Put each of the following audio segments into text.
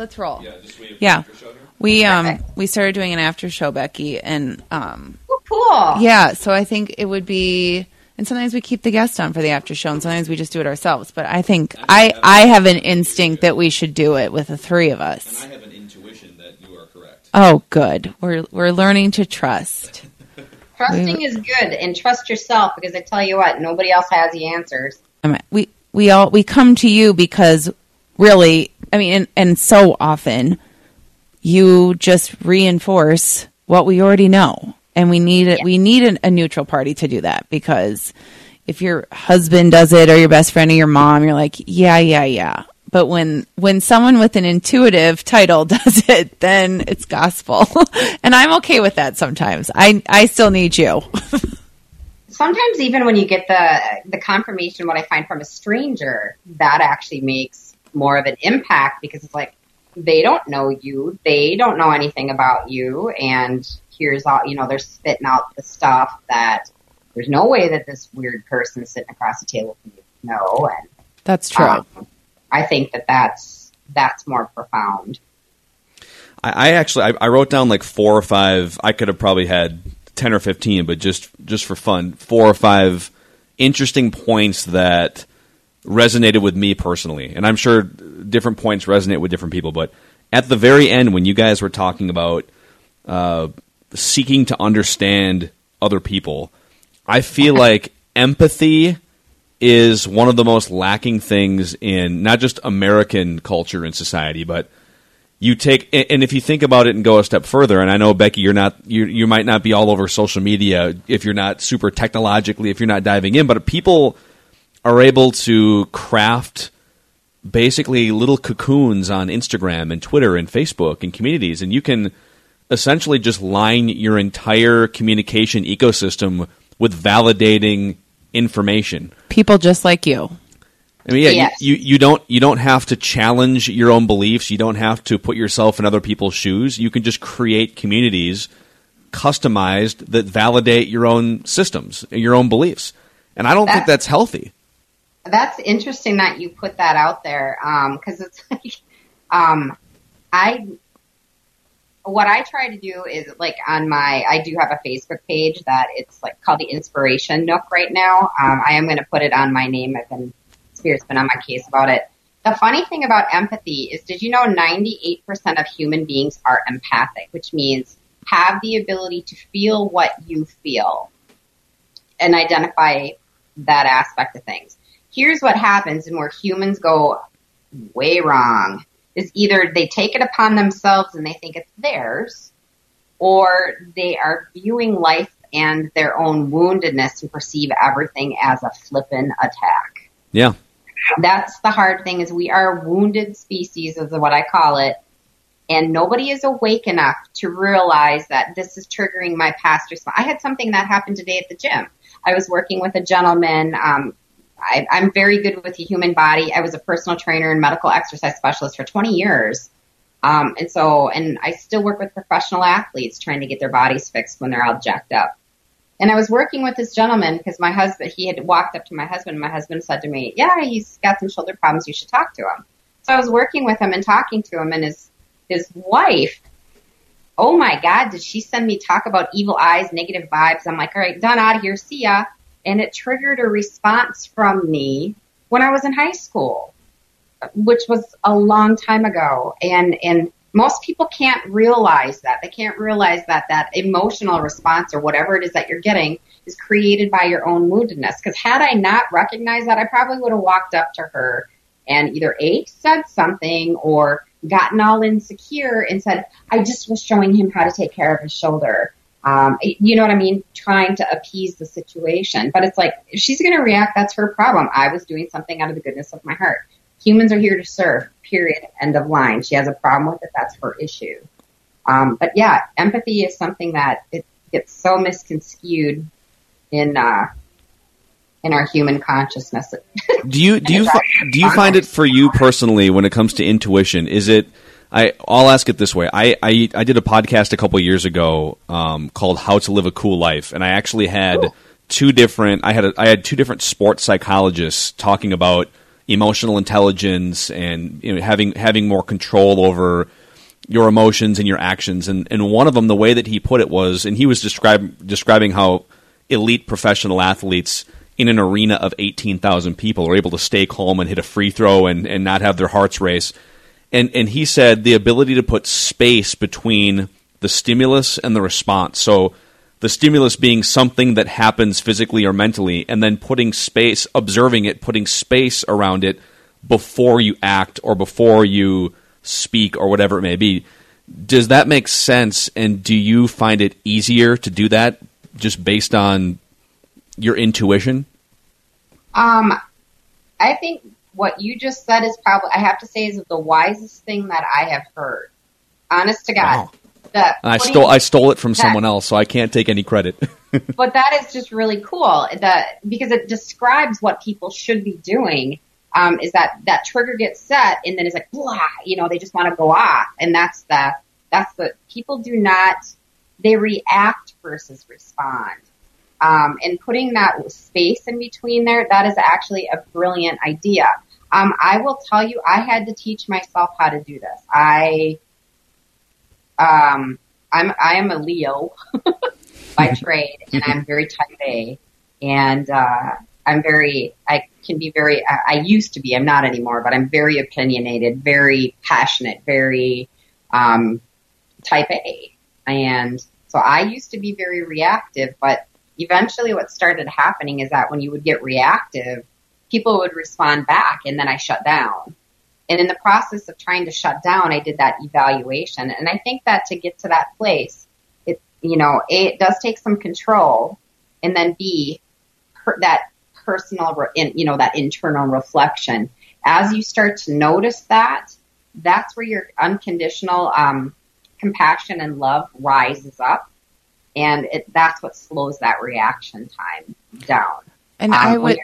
Let's roll. Yeah, just wait. Yeah. After show here. We um we started doing an after show, Becky, and um Oh, cool. yeah. So I think it would be, and sometimes we keep the guest on for the after show, and sometimes we just do it ourselves. But I think I I have an instinct that we should do it with the three of us. And I have an intuition that you are correct. Oh, good. We're we're learning to trust. Trusting is good, and trust yourself because I tell you what, nobody else has the answers. We we all we come to you because really, I mean, and, and so often you just reinforce what we already know, and we need it. We need an, a neutral party to do that because if your husband does it or your best friend or your mom, you're like, yeah, yeah, yeah. But when when someone with an intuitive title does it, then it's gospel, and I'm okay with that. Sometimes I I still need you. Sometimes, even when you get the the confirmation, what I find from a stranger, that actually makes more of an impact because it's like they don't know you, they don't know anything about you, and here's all you know. They're spitting out the stuff that there's no way that this weird person sitting across the table can know, and That's true. um, I think that that's that's more profound. I, I actually I, I wrote down like four or five. I could have probably had ten or fifteen, but just just for fun, four or five interesting points that resonated with me personally, and I'm sure different points resonate with different people. But at the very end, when you guys were talking about uh, seeking to understand other people, I feel like empathy is one of the most lacking things in not just American culture and society, but you take and if you think about it and go a step further and i know becky you're not you you might not be all over social media if you're not super technologically if you're not diving in but people are able to craft basically little cocoons on instagram and twitter and facebook and communities and you can essentially just line your entire communication ecosystem with validating information People just like you. I mean, yeah, Yes. you, you you don't you don't have to challenge your own beliefs. You don't have to put yourself in other people's shoes. You can just create communities customized that validate your own systems, your own beliefs. And I don't think that's healthy. That's interesting that you put that out there because it's like um, I what I try to do is like on my I do have a Facebook page that it's like called the Inspiration Nook right now. Um, I am going to put it on my name. I've been Spirit's been on my case about it. The funny thing about empathy is, did you know 98% of human beings are empathic, which means have the ability to feel what you feel and identify that aspect of things. Here's what happens and where humans go way wrong is either they take it upon themselves and they think it's theirs, or they are viewing life and their own woundedness and perceive everything as a flippin' attack. Yeah. That's the hard thing is we are a wounded species is what I call it. And nobody is awake enough to realize that this is triggering my past response. I had something that happened today at the gym. I was working with a gentleman. Um, I, I'm very good with the human body. I was a personal trainer and medical exercise specialist for 20 years. Um, and so, and I still work with professional athletes trying to get their bodies fixed when they're all jacked up. And I was working with this gentleman because my husband, he had walked up to my husband and my husband said to me, yeah, he's got some shoulder problems. You should talk to him. So I was working with him and talking to him and his, his wife, oh my God, did she send me talk about evil eyes, negative vibes? I'm like, all right, done out of here. See ya. And it triggered a response from me when I was in high school, which was a long time ago. And, and most people can't realize that. They can't realize that that emotional response or whatever it is that you're getting is created by your own woundedness. Because had I not recognized that, I probably would have walked up to her and either A, said something or gotten all insecure and said, I just was showing him how to take care of his shoulder. Um, you know what I mean? Trying to appease the situation. But it's like, if she's going to react, that's her problem. I was doing something out of the goodness of my heart. Humans are here to serve, period, end of line. She has a problem with it, that's her issue. Um, but yeah, empathy is something that it gets so misconstrued in uh, in our human consciousness. Do you do you do you find it for you personally when it comes to intuition? Is it I I'll ask it this way. I I, I did a podcast a couple years ago um, called How to Live a Cool Life, and I actually had two different I had a, I had two different sports psychologists talking about emotional intelligence and you know having having more control over your emotions and your actions. And and one of them the way that he put it was and he was describe, describing how elite professional athletes in an arena of 18,000 people are able to stay calm and hit a free throw and, and not have their hearts race and and he said the ability to put space between the stimulus and the response so the stimulus being something that happens physically or mentally, and then putting space, observing it, putting space around it before you act or before you speak or whatever it may be. Does that make sense? And do you find it easier to do that just based on your intuition? Um, I think what you just said is probably, I have to say, is the wisest thing that I have heard. Honest to God. Wow. I stole I stole it from that, someone else, so I can't take any credit. but that is just really cool. That because it describes what people should be doing. Um, is that that trigger gets set and then it's like blah, you know, they just want to go off, and that's the that's the people do not they react versus respond. Um, and putting that space in between there, that is actually a brilliant idea. Um, I will tell you, I had to teach myself how to do this. I um, I'm I am a Leo by trade, and I'm very type A, and uh, I'm very I can be very I, I used to be I'm not anymore, but I'm very opinionated, very passionate, very um, type A, and so I used to be very reactive, but eventually what started happening is that when you would get reactive, people would respond back, and then I shut down. And in the process of trying to shut down, I did that evaluation. And I think that to get to that place, it, you know, A, it does take some control and then B, per, that personal, you know, that internal reflection. As you start to notice that, that's where your unconditional, um, compassion and love rises up. And it, that's what slows that reaction time down. And um, I would,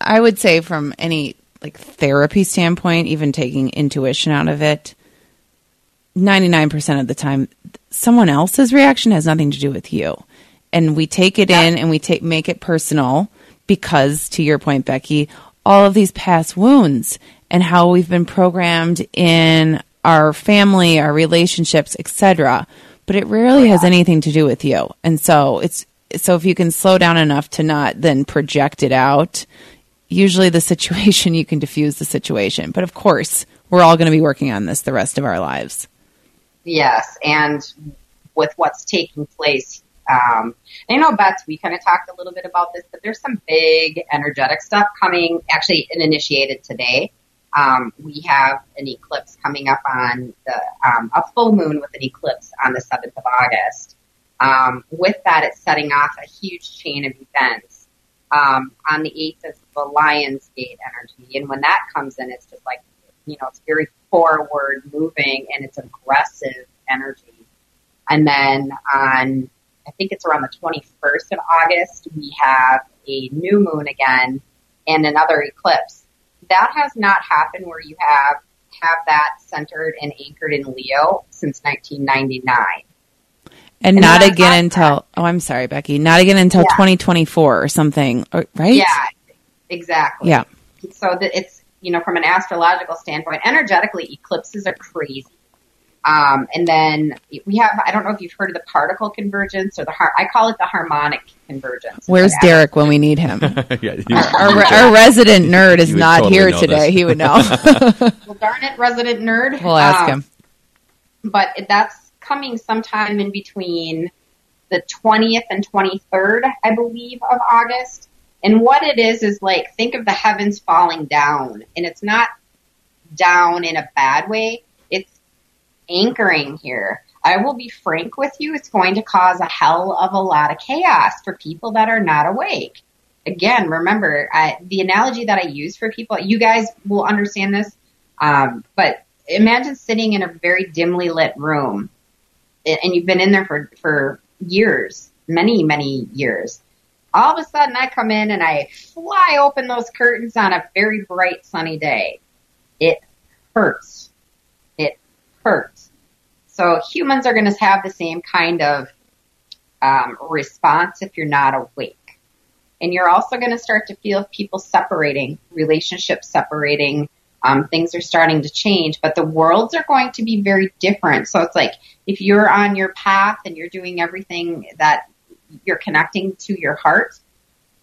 I would say from any like therapy standpoint, even taking intuition out of it, 99% of the time, someone else's reaction has nothing to do with you. And we take it in and we take, make it personal because to your point, Becky, all of these past wounds and how we've been programmed in our family, our relationships, etc. But it rarely has anything to do with you. And so it's, so if you can slow down enough to not then project it out, usually the situation you can diffuse the situation. But of course, we're all going to be working on this the rest of our lives. Yes, and with what's taking place, um, I know Beth, we kind of talked a little bit about this, but there's some big energetic stuff coming. Actually, initiated today. Um, we have an eclipse coming up on the um, a full moon with an eclipse on the seventh of August. Um, with that, it's setting off a huge chain of events. Um, on the 8th of the Lion's Gate energy. And when that comes in, it's just like, you know, it's very forward moving and it's aggressive energy. And then on, I think it's around the 21st of August, we have a new moon again and another eclipse. That has not happened where you have have that centered and anchored in Leo since 1999. And, and not again until, oh, I'm sorry, Becky, not again until yeah. 2024 or something, uh, right? Yeah, Exactly. Yeah. So that it's, you know, from an astrological standpoint, energetically, eclipses are crazy. Um, and then we have, I don't know if you've heard of the particle convergence or the, har- I call it the harmonic convergence. Where's Derek when we need him? yeah, our, our, our, resident nerd is not totally here today. This. He would know. well, darn it, resident nerd. We'll ask um, him. But that's coming sometime in between the 20th and 23rd, I believe, of August. And what it is is like think of the heavens falling down, and it's not down in a bad way. Anchoring here. I will be frank with you, it's going to cause a hell of a lot of chaos for people that are not awake. Again, remember I, the analogy that I use for people. You guys will understand this, um, but imagine sitting in a very dimly lit room and you've been in there for, for years, many, many years. All of a sudden I come in and I fly open those curtains on a very bright sunny day. It hurts. Hurts. So humans are going to have the same kind of um, response if you're not awake. And you're also going to start to feel people separating, relationships separating, um, things are starting to change, but the worlds are going to be very different. So it's like if you're on your path and you're doing everything that you're connecting to your heart,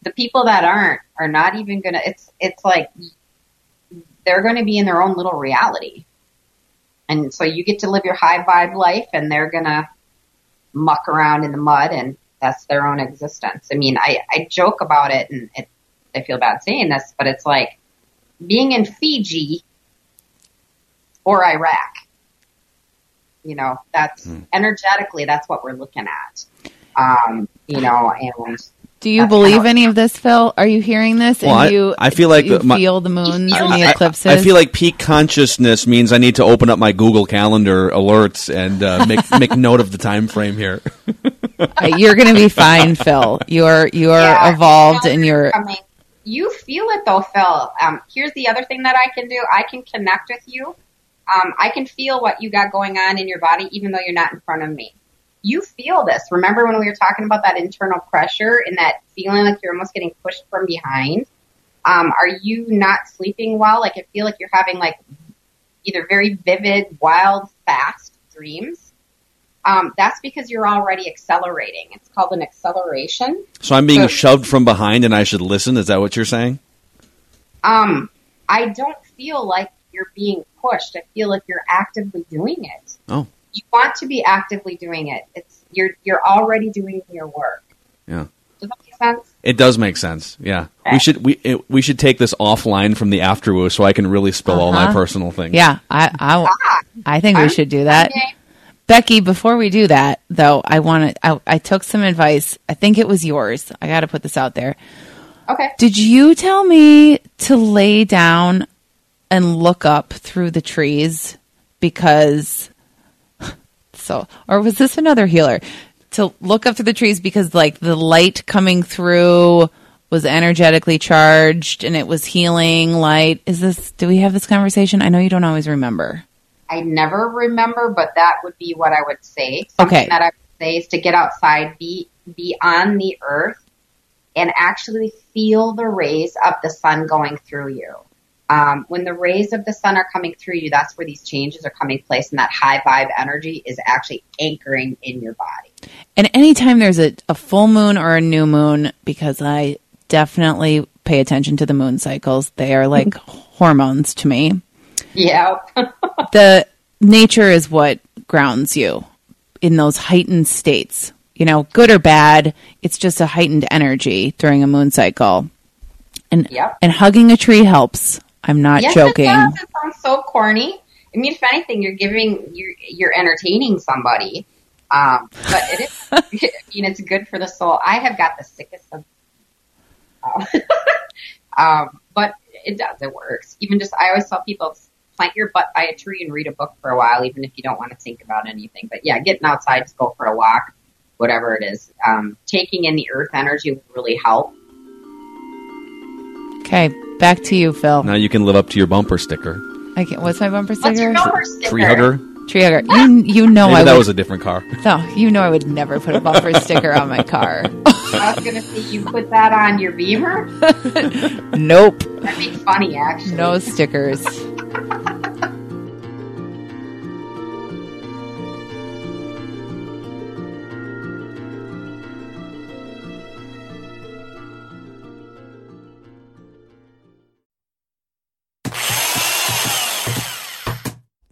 the people that aren't are not even gonna. It's it's like they're going to be in their own little reality, and so you get to live your high vibe life, and they're gonna muck around in the mud, and that's their own existence. I mean, I I joke about it, and it, I feel bad saying this, but it's like being in Fiji or Iraq. You know, that's Hmm. energetically, that's what we're looking at. Um, you know, and Do you believe how- any of this, Phil? Are you hearing this? Well, I- you, I feel like you my- feel the moons I- and the eclipses. I, feel like peak consciousness means I need to open up my Google Calendar alerts and uh, make make note of the time frame here. You're going to be fine, Phil. You're you're Yeah, evolved and you're you're coming. You feel it though, Phil. Um, here's the other thing that I can do. I can connect with you. Um, I can feel what you got going on in your body, even though you're not in front of me. You feel this. Remember when we were talking about that internal pressure and that feeling like you're almost getting pushed from behind? Um, are you not sleeping well? Like I feel like you're having like either very vivid, wild, fast dreams. Um, that's because you're already accelerating. It's called an acceleration. So I'm being So- shoved from behind, and I should listen. Is that what you're saying? Um, I don't feel like you're being pushed. I feel like you're actively doing it. Oh, You want to be actively doing it. It's you're you're already doing your work. yeah. Does that make sense? It does make sense. Yeah, we should we it, we should take this offline from the afterwoo so I can really spill all my Uh-huh. personal things. yeah. I I, Ah, I think we I'm- should do that. okay. Becky, before we do that, though, I want to. I, I took some advice. I think it was yours. I got to put this out there. Okay. Did you tell me to lay down and look up through the trees because so or was this another healer to look up through the trees because like the light coming through was energetically charged and it was healing light is this do we have this conversation i know you don't always remember I never remember, but that would be what I would say. Something Okay. that I would say is to get outside, be be on the earth, and actually feel the rays of the sun going through you. Um, when the rays of the sun are coming through you, that's where these changes are coming place, and that high vibe energy is actually anchoring in your body. And anytime there's a, a full moon or a new moon, because I definitely pay attention to the moon cycles, they are like hormones to me. Yeah. The nature is what grounds you in those heightened states. You know, good or bad, it's just a heightened energy during a moon cycle. And Yep. and hugging a tree helps. I'm not yes, joking. It, does. it sounds so corny. I mean, if anything, you're giving you're you're entertaining somebody. Um, but it is. I mean, it's good for the soul. I have got the sickest of. Uh, um, but it does. It works. Even just, I always tell people, plant your butt by a tree and read a book for a while, even if you don't want to think about anything. But yeah, getting outside, just go for a walk, whatever it is. Um, taking in the earth energy would really help. Okay, back to you, Phil. Now you can live up to your bumper sticker. I can't, what's my bumper What's your sticker? bumper sticker? Tree hugger. Tree hugger. You you know Maybe I that would. was a different car. no, you know I would never put a bumper sticker on my car. I was gonna say you put that on your Beamer. nope, That'd be funny, actually. no stickers.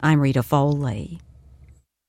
I'm Rita Foley.